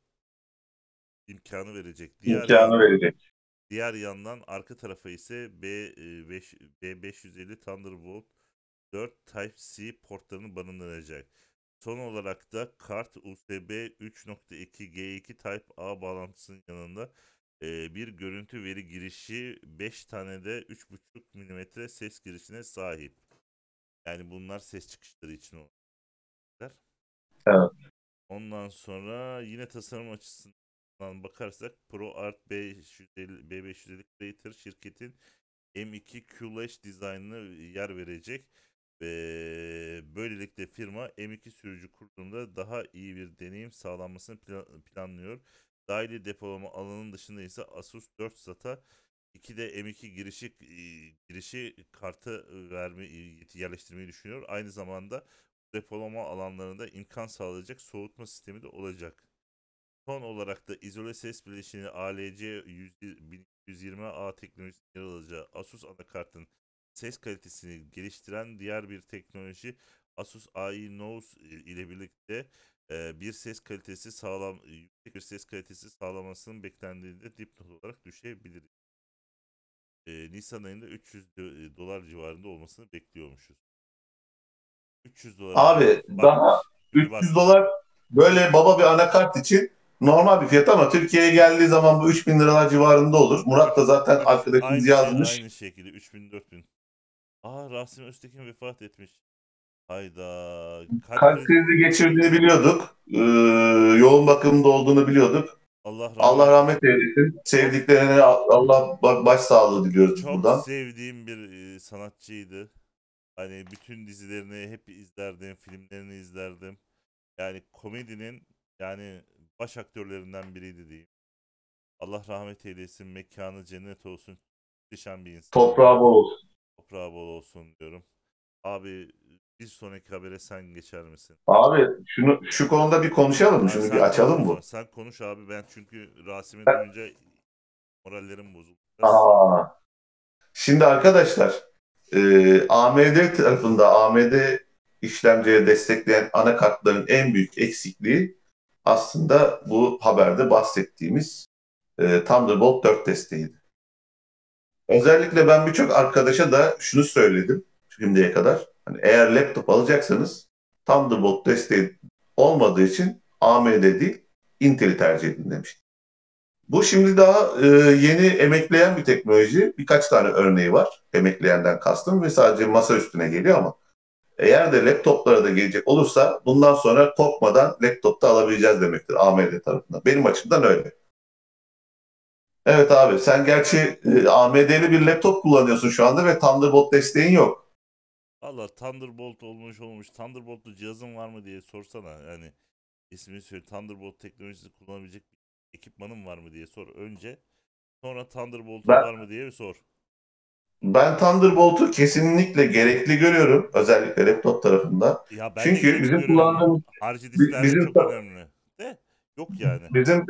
imkanı verecek. Diğer
İmkanı verecek.
Diğer yandan arka tarafa ise B5 B550 Thunderbolt 4 Type-C portlarını barındıracak. Son olarak da kart USB 3.2 G2 Type-A bağlantısının yanında e, bir görüntü veri girişi 5 tane de 3.5 mm ses girişine sahip. Yani bunlar ses çıkışları için olanlar.
Evet.
Ondan sonra yine tasarım açısından bakarsak ProArt 550 B550 Creator şirketin M2 QLash dizaynına yer verecek böylelikle firma M2 sürücü kurduğunda daha iyi bir deneyim sağlanmasını pla- planlıyor. Dahili depolama alanının dışında ise Asus 4 SATA 2 de M2 girişi girişi kartı verme yerleştirmeyi düşünüyor. Aynı zamanda depolama alanlarında imkan sağlayacak soğutma sistemi de olacak. Son olarak da izole ses bileşeni ALC 1120A teknolojisinin yer alacağı Asus anakartın ses kalitesini geliştiren diğer bir teknoloji Asus AI Nose ile birlikte e, bir ses kalitesi sağlam yüksek bir ses kalitesi sağlamasının beklendiğini de dipnot olarak düşebilir. E, Nisan ayında 300 do- dolar civarında olmasını bekliyormuşuz. 300 dolar.
Abi
Bak,
daha
bak.
300 dolar böyle baba bir anakart için normal bir fiyat ama Türkiye'ye geldiği zaman bu 3000 liralar civarında olur. Murat da zaten arkadaşımız
aynı, şey-
yazmış.
aynı şekilde 3000 4000. Aa Rasim Öztekin vefat etmiş. Hayda. Kalp krizi-
geçirdiğini biliyorduk. Ee, yoğun bakımda olduğunu biliyorduk.
Allah rahmet,
Allah rahmet eylesin. Sevdiklerine Allah ba- başsağlığı diliyoruz
Çok
buradan.
sevdiğim bir e, sanatçıydı. Hani bütün dizilerini hep izlerdim, filmlerini izlerdim. Yani komedinin yani baş aktörlerinden biriydi diyeyim. Allah rahmet eylesin, mekanı cennet olsun. Muhteşem bir insan.
Toprağı bol olsun.
Toprağı bol olsun diyorum. Abi bir sonraki habere sen geçer misin?
Abi şunu şu konuda bir konuşalım Şunu
sen
bir açalım
zaman. Sen konuş abi ben çünkü Rasim'i duyunca morallerim bozuldu.
Aa. Şimdi arkadaşlar e, AMD tarafında AMD işlemciye destekleyen anakartların en büyük eksikliği aslında bu haberde bahsettiğimiz e, Thunderbolt 4 desteğiydi. Özellikle ben birçok arkadaşa da şunu söyledim şimdiye kadar. Hani eğer laptop alacaksanız Thunderbolt desteği olmadığı için AMD değil Intel'i tercih edin demiştim. Bu şimdi daha e, yeni emekleyen bir teknoloji. Birkaç tane örneği var emekleyenden kastım ve sadece masa üstüne geliyor ama eğer de laptoplara da gelecek olursa bundan sonra korkmadan laptopta alabileceğiz demektir AMD tarafından. Benim açımdan öyle. Evet abi sen gerçi e, AMD'li bir laptop kullanıyorsun şu anda ve Thunderbolt desteğin yok.
Valla Thunderbolt olmuş olmuş. Thunderbolt'lu cihazın var mı diye sorsana. Yani ismini söyle. Thunderbolt teknolojisi kullanabilecek bir ekipmanın var mı diye sor önce. Sonra Thunderbolt'un
Ben-
var mı diye bir sor.
Ben Thunderbolt'u kesinlikle gerekli görüyorum özellikle laptop tarafında.
Ya ben
Çünkü bizim kullandığımız
disklerde
bizim
çok önemli. De yok yani.
Bizim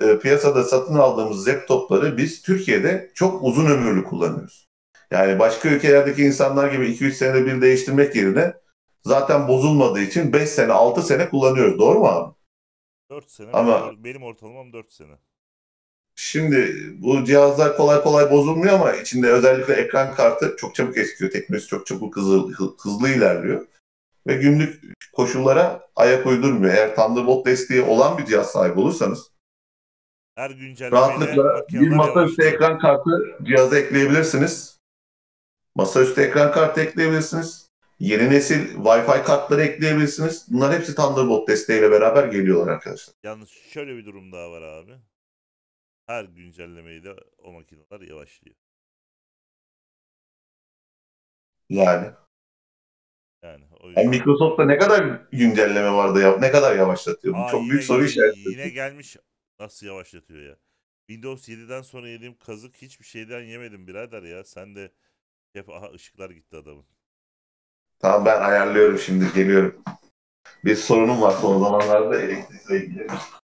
e, piyasada satın aldığımız laptopları biz Türkiye'de çok uzun ömürlü kullanıyoruz. Yani başka ülkelerdeki insanlar gibi 2-3 senede bir değiştirmek yerine zaten bozulmadığı için 5 sene 6 sene kullanıyoruz. Doğru mu abi?
4 sene.
Ama-
benim, ortalamam 4 sene.
Şimdi bu cihazlar kolay kolay bozulmuyor ama içinde özellikle ekran kartı çok çabuk eskiyor. Teknolojisi çok çabuk hızlı, hı- hızlı ilerliyor. Ve günlük koşullara ayak uydurmuyor. Eğer Thunderbolt desteği olan bir cihaz sahibi olursanız
Her güncellemeyle
rahatlıkla bir masaüstü ekran kartı cihaza ekleyebilirsiniz. Masaüstü ekran kartı ekleyebilirsiniz. Yeni nesil Wi-Fi kartları ekleyebilirsiniz. Bunlar hepsi Thunderbolt desteğiyle beraber geliyorlar arkadaşlar.
Yalnız şöyle bir durum daha var abi. Her güncellemeyle o makineler yavaşlıyor.
Yani.
Yani o
yani Microsoft'ta ne kadar güncelleme vardı ya, ne kadar yavaşlatıyor? Bu
Aa,
çok
yine-
büyük soru işareti.
Yine gelmiş nasıl yavaşlatıyor ya. Windows 7'den sonra yediğim kazık hiçbir şeyden yemedim birader ya. Sen de hep aha ışıklar gitti adamın.
Tamam ben ayarlıyorum şimdi geliyorum. Bir sorunum var son zamanlarda elektrikle ilgili.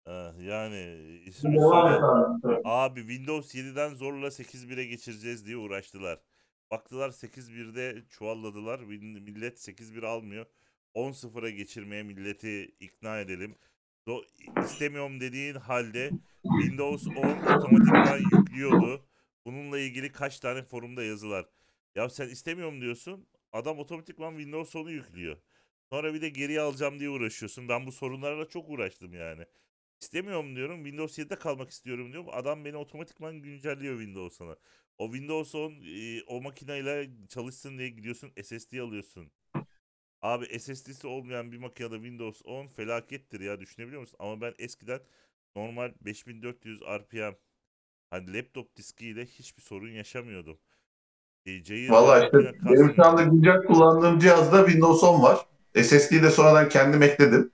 Ha, yani ismi söyle.
abi.
Windows 7'den zorla 8.1'e geçireceğiz diye uğraştılar. Baktılar 8.1'de çuvalladılar. Millet 8.1 almıyor. 10.0'a geçirmeye milleti ikna edelim. İstemiyorum dediğin halde Windows 10 otomatikman yüklüyordu. Bununla ilgili kaç tane forumda yazılar. Ya sen istemiyorum diyorsun. Adam otomatikman Windows 10'u yüklüyor. Sonra bir de geriye alacağım diye uğraşıyorsun. Ben bu sorunlarla çok uğraştım yani. İstemiyorum diyorum. Windows 7'de kalmak istiyorum diyorum. Adam beni otomatikman güncelliyor Windows 10'a. O Windows 10 e, o makineyle çalışsın diye gidiyorsun SSD alıyorsun. Abi SSD'si olmayan bir makinede Windows 10 felakettir ya düşünebiliyor musun? Ama ben eskiden normal 5400 RPM hani laptop diskiyle hiçbir sorun yaşamıyordum. E,
Valla işte benim şu anda güncel kullandığım cihazda Windows 10 var. SSD'yi de sonradan kendim ekledim.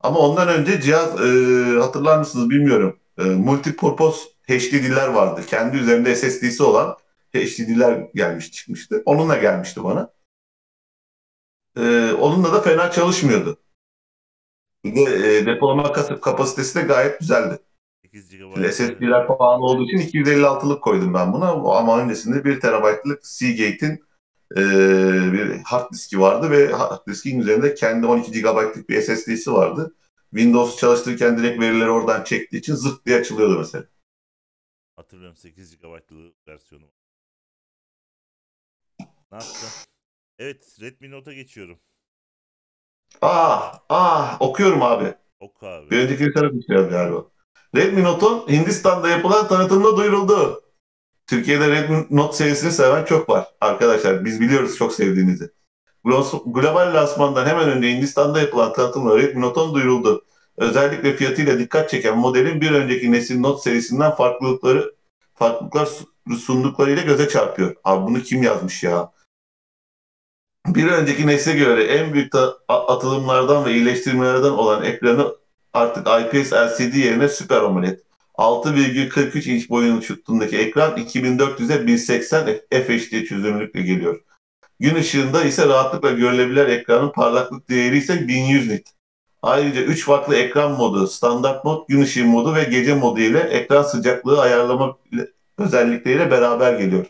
Ama ondan önce cihaz e, hatırlar mısınız bilmiyorum. E, multipurpose HDD'ler vardı. Kendi üzerinde SSD'si olan HDD'ler gelmiş çıkmıştı. Onunla gelmişti bana. E, onunla da fena çalışmıyordu. Bir de e, depolama kapasitesi de gayet güzeldi.
8
Şimdi
GB.
SSD'ler pahalı olduğu için 256'lık koydum ben buna. Ama öncesinde 1 TB'lık Seagate'in e, bir hard diski vardı ve hard diskin üzerinde kendi 12 GB'lık bir SSD'si vardı. Windows çalıştırırken direkt verileri oradan çektiği için zırt diye açılıyordu mesela.
Hatırlıyorum 8 GB'lı versiyonu. Ne yapacağım? Evet Redmi Note'a geçiyorum.
Ah, ah okuyorum abi.
Ok abi.
Bir önceki sana düşünüyorum galiba. Redmi Note'un Hindistan'da yapılan tanıtımda duyuruldu. Türkiye'de Redmi Note serisini seven çok var. Arkadaşlar biz biliyoruz çok sevdiğinizi. Global lansmandan hemen önce Hindistan'da yapılan tanıtımla Redmi Note 10 duyuruldu. Özellikle fiyatıyla dikkat çeken modelin bir önceki nesil Note serisinden farklılıkları farklılıklar su- sunduklarıyla göze çarpıyor. Abi bunu kim yazmış ya? Bir önceki nesle göre en büyük atılımlardan ve iyileştirmelerden olan ekranı artık IPS LCD yerine Super AMOLED. 6,43 inç boyutundaki ekran 2400'e 1080 FHD çözünürlükle geliyor. Gün ışığında ise rahatlıkla görülebilir ekranın parlaklık değeri ise 1100 nit. Ayrıca 3 farklı ekran modu, standart mod, gün ışığı modu ve gece modu ile ekran sıcaklığı ayarlama özellikleriyle beraber geliyor.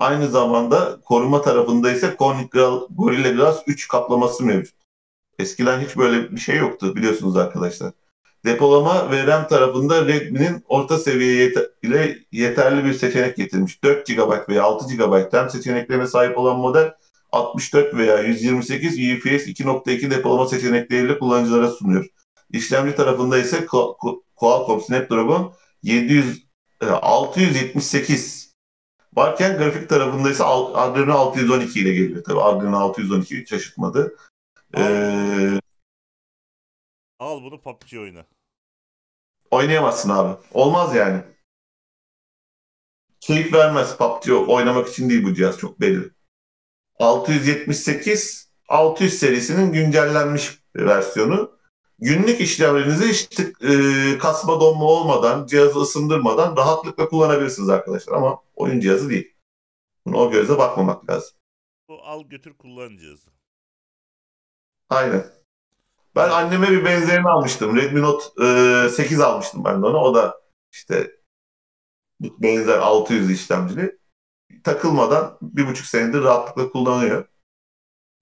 Aynı zamanda koruma tarafında ise Corning Gorilla Glass 3 kaplaması mevcut. Eskiden hiç böyle bir şey yoktu biliyorsunuz arkadaşlar. Depolama ve RAM tarafında Redmi'nin orta seviye yete- ile yeterli bir seçenek getirmiş. 4 GB veya 6 GB RAM seçeneklerine sahip olan model 64 veya 128 UFS 2.2 depolama seçenekleriyle kullanıcılara sunuyor. İşlemci tarafında ise Qualcomm Snapdragon 700 e, 678 varken grafik tarafında ise Al- Adreno 612 ile geliyor. Tabii Adreno 612 hiç şaşırtmadı. Ee,
Al bunu PUBG oyna.
oynayamazsın abi. Olmaz yani. Keyif vermez PUBG oynamak için değil bu cihaz çok belli. 678 600 serisinin güncellenmiş versiyonu. Günlük işlemlerinizi işte e, kasma donma olmadan, cihazı ısındırmadan rahatlıkla kullanabilirsiniz arkadaşlar. Ama oyun cihazı değil. Bunu o gözle bakmamak lazım.
Bu al götür kullan cihazı.
Aynen. Ben anneme bir benzerini almıştım. Redmi Note e, 8 almıştım ben de ona. O da işte benzer 600 işlemcili. Takılmadan bir buçuk senedir rahatlıkla kullanıyor.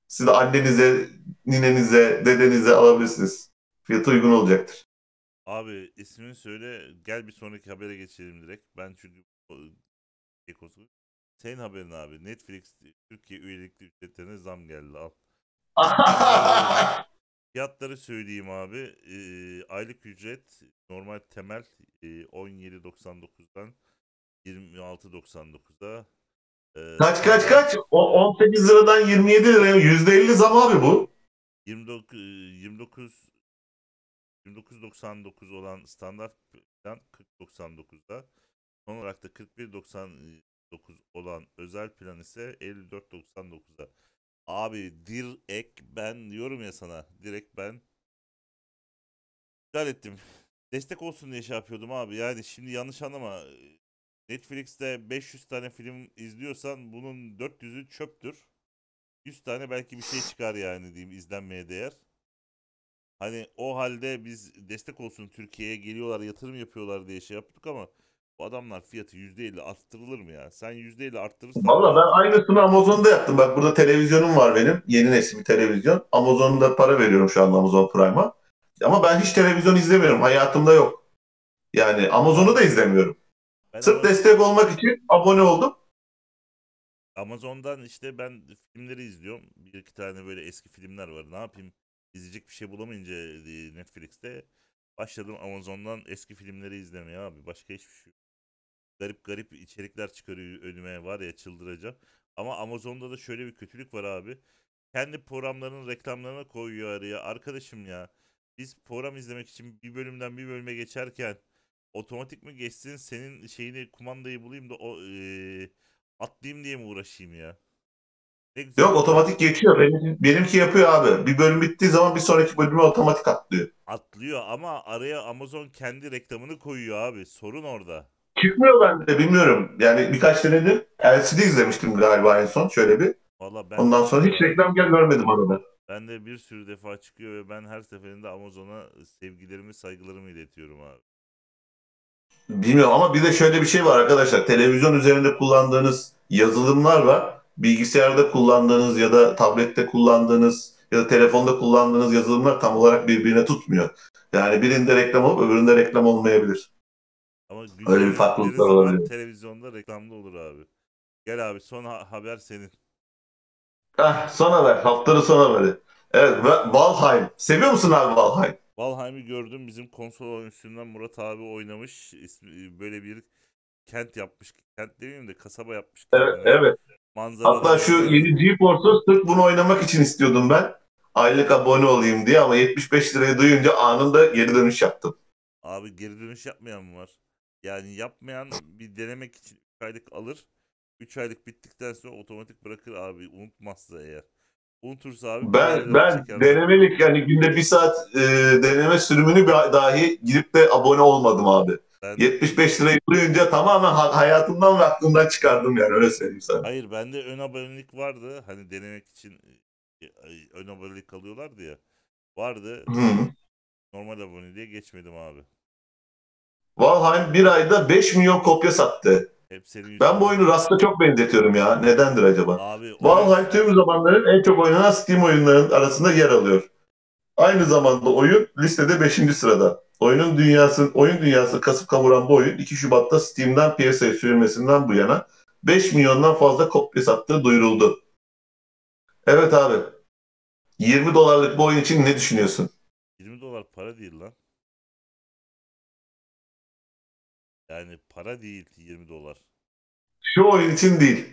Siz de annenize, ninenize, dedenize alabilirsiniz. Fiyatı uygun olacaktır.
Abi ismini söyle gel bir sonraki habere geçelim direkt. Ben çünkü Ekos'u- senin haberin abi. Netflix Türkiye üyelikli ücretlerine zam geldi al. Fiyatları söyleyeyim abi. Ee, aylık ücret normal temel e, 17.99'dan 26.99'a Ee,
Kaç kaç kaç? O 18 liradan 27 liraya %50 zam abi bu.
29 29 29.99 olan standart plan 40.99'da. Son olarak da 41.99 olan özel plan ise 54.99'da. Abi direkt ben diyorum ya sana. Direkt ben iptal ettim. Destek olsun diye şey yapıyordum abi. Yani şimdi yanlış anlama. Netflix'te 500 tane film izliyorsan bunun 400'ü çöptür. 100 tane belki bir şey çıkar yani diyeyim izlenmeye değer. Hani o halde biz destek olsun Türkiye'ye geliyorlar yatırım yapıyorlar diye şey yaptık ama bu adamlar fiyatı %50 arttırılır mı ya? Sen %50 arttırırsan
Valla ben aynısını Amazon'da yaptım. Bak burada televizyonum var benim. Yeni nesil bir televizyon. Amazon'da para veriyorum şu anda Amazon Prime'a. Ama ben hiç televizyon izlemiyorum. Hayatımda yok. Yani Amazon'u da izlemiyorum.
ben
Sırf
Ama-
destek olmak için abone oldum.
Amazon'dan işte ben filmleri izliyorum. Bir iki tane böyle eski filmler var. Ne yapayım? İzleyecek bir şey bulamayınca e, Netflix'te başladım Amazon'dan eski filmleri izlemeye abi. Başka hiçbir şey yok. Garip garip içerikler çıkarıyor önüme var ya çıldıracağım. Ama Amazon'da da şöyle bir kötülük var abi. Kendi programlarının reklamlarına koyuyor araya. Arkadaşım ya biz program izlemek için bir bölümden bir bölüme geçerken otomatik mi geçsin senin şeyini kumandayı bulayım da o eee, atlayayım diye mi uğraşayım ya?
Yok otomatik geçiyor. Benim, benimki yapıyor abi. Bir bölüm bittiği zaman bir sonraki bölüme otomatik atlıyor.
Atlıyor ama araya Amazon kendi reklamını koyuyor abi. Sorun orada.
Çıkmıyor bende bilmiyorum. Yani birkaç denedim. LCD izlemiştim galiba en son şöyle bir.
Valla ben
Ondan sonra hiç reklam gel görmedim arada.
ben de bir sürü defa çıkıyor ve ben her seferinde Amazon'a sevgilerimi, saygılarımı iletiyorum abi.
Bilmiyorum ama bir de şöyle bir şey var arkadaşlar. Televizyon üzerinde kullandığınız yazılımlar var. Bilgisayarda kullandığınız ya da tablette kullandığınız ya da telefonda kullandığınız yazılımlar tam olarak birbirine tutmuyor. Yani birinde reklam olup öbüründe reklam olmayabilir.
Ama
Öyle bir farklılıklar olabilir.
televizyonda reklamda olur abi. Gel abi son ha- haber senin.
Ah, son haber. Haftanın son haberi. Evet, Va- Valheim. Seviyor musun abi Valheim?
Valheim'i gördüm bizim konsol oyuncusundan Murat abi oynamış. İsmi, böyle bir kent yapmış. Kent demeyeyim de kasaba yapmış.
Evet,
kendine.
evet.
Manzaraları
Hatta şu yeni GeForce'u sırf bunu oynamak için istiyordum ben. Aylık abone olayım diye ama 75 lirayı duyunca anında geri dönüş yaptım.
Abi geri dönüş yapmayan mı var? Yani yapmayan bir denemek için 3 aylık alır. 3 aylık bittikten sonra otomatik bırakır abi unutmazsa eğer. Unutursa abi
Ben ben denemelik yani günde bir saat e, deneme sürümünü dahi girip de abone olmadım abi.
Ben-
75 lirayı duyunca tamamen ha- hayatımdan ve aklımdan çıkardım yani öyle söyleyeyim sana.
Hayır bende ön abonelik vardı. Hani denemek için e, ön abonelik alıyorlardı ya. Vardı.
Hı.
Normal aboneliğe geçmedim abi.
Valheim bir ayda 5 milyon kopya sattı.
Hep senin
Ben bu oyunu Rust'a çok benzetiyorum ya. Nedendir acaba?
Abi
Valheim tüm zamanların en çok oynanan Steam oyunlarının arasında yer alıyor. Aynı zamanda oyun listede 5. sırada. Oyunun dünyası, oyun dünyası kasıp kavuran bu oyun 2 Şubat'ta Steam'den piyasaya sürülmesinden bu yana 5 milyondan fazla kopya sattığı duyuruldu. Evet abi. 20 dolarlık bu oyun için ne düşünüyorsun?
20 dolar para değil lan. Yani para değil 20 dolar.
Şu oyun için değil.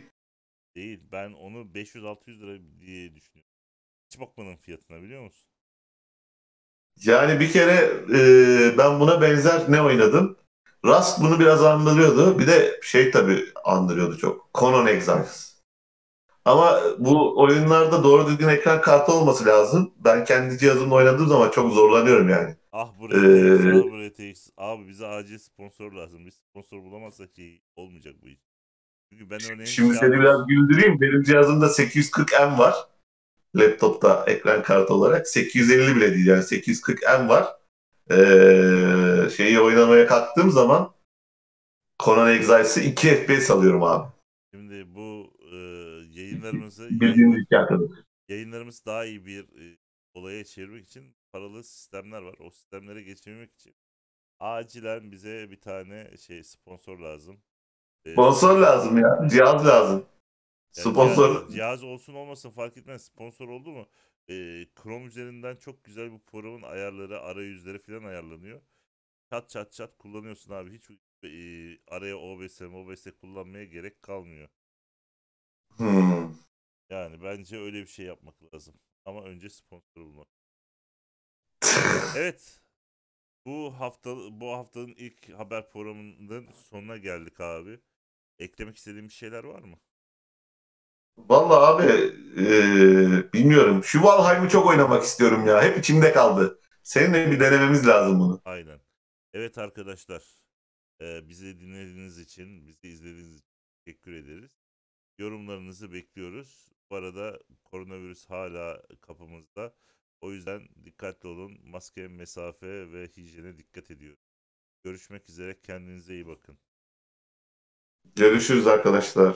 Değil. Ben onu 500-600 lira diye düşünüyorum. Hiç bakmadım fiyatına biliyor musun?
Yani bir kere e, ben buna benzer ne oynadım? Rust bunu biraz andırıyordu. Bir de şey tabii andırıyordu çok. Conan Exiles. Ama bu oyunlarda doğru düzgün ekran kartı olması lazım. Ben kendi cihazımla oynadığım zaman çok zorlanıyorum yani.
Ah bu
Ee,
RTX, ah bu RTX. Abi bize acil sponsor lazım. Biz sponsor bulamazsak şey olmayacak bu iş. Çünkü ben örneğin
Şimdi
şey
seni biraz güldüreyim. Benim cihazımda 840M var. Laptopta ekran kartı olarak. 850 bile değil yani 840M var. Ee, şeyi oynamaya kalktığım zaman Conan Exiles'ı 2 FPS alıyorum abi.
Şimdi bu e, yayınlarımızı
arkadaş.
yayınlarımız daha iyi bir e, olaya çevirmek için paralı sistemler var. O sistemlere geçirmek için acilen bize bir tane şey sponsor lazım. E,
Sponsor lazım ya. Cihaz lazım.
yani
Sponsor.
Cihaz, cihaz olsun olmasın fark etmez. Sponsor oldu mu? E, Chrome üzerinden çok güzel bu programın ayarları, arayüzleri falan ayarlanıyor. Çat çat çat kullanıyorsun abi. Hiç e, araya OBS, OBS kullanmaya gerek kalmıyor.
Hmm.
Yani bence öyle bir şey yapmak lazım. Ama önce sponsor bulmak. Evet. Bu hafta bu haftanın ilk haber programının sonuna geldik abi. Eklemek istediğim bir şeyler var mı?
Vallahi abi eee, bilmiyorum. Şu Valheim'ı çok oynamak istiyorum ya. Hep içimde kaldı. Seninle bir denememiz lazım bunu.
Aynen. Evet arkadaşlar. e, bizi dinlediğiniz için, bizi izlediğiniz için teşekkür ederiz. Yorumlarınızı bekliyoruz. Bu arada koronavirüs hala kapımızda. O yüzden dikkatli olun. Maske, mesafe ve hijyene dikkat ediyoruz. Görüşmek üzere. Kendinize iyi bakın.
Görüşürüz arkadaşlar.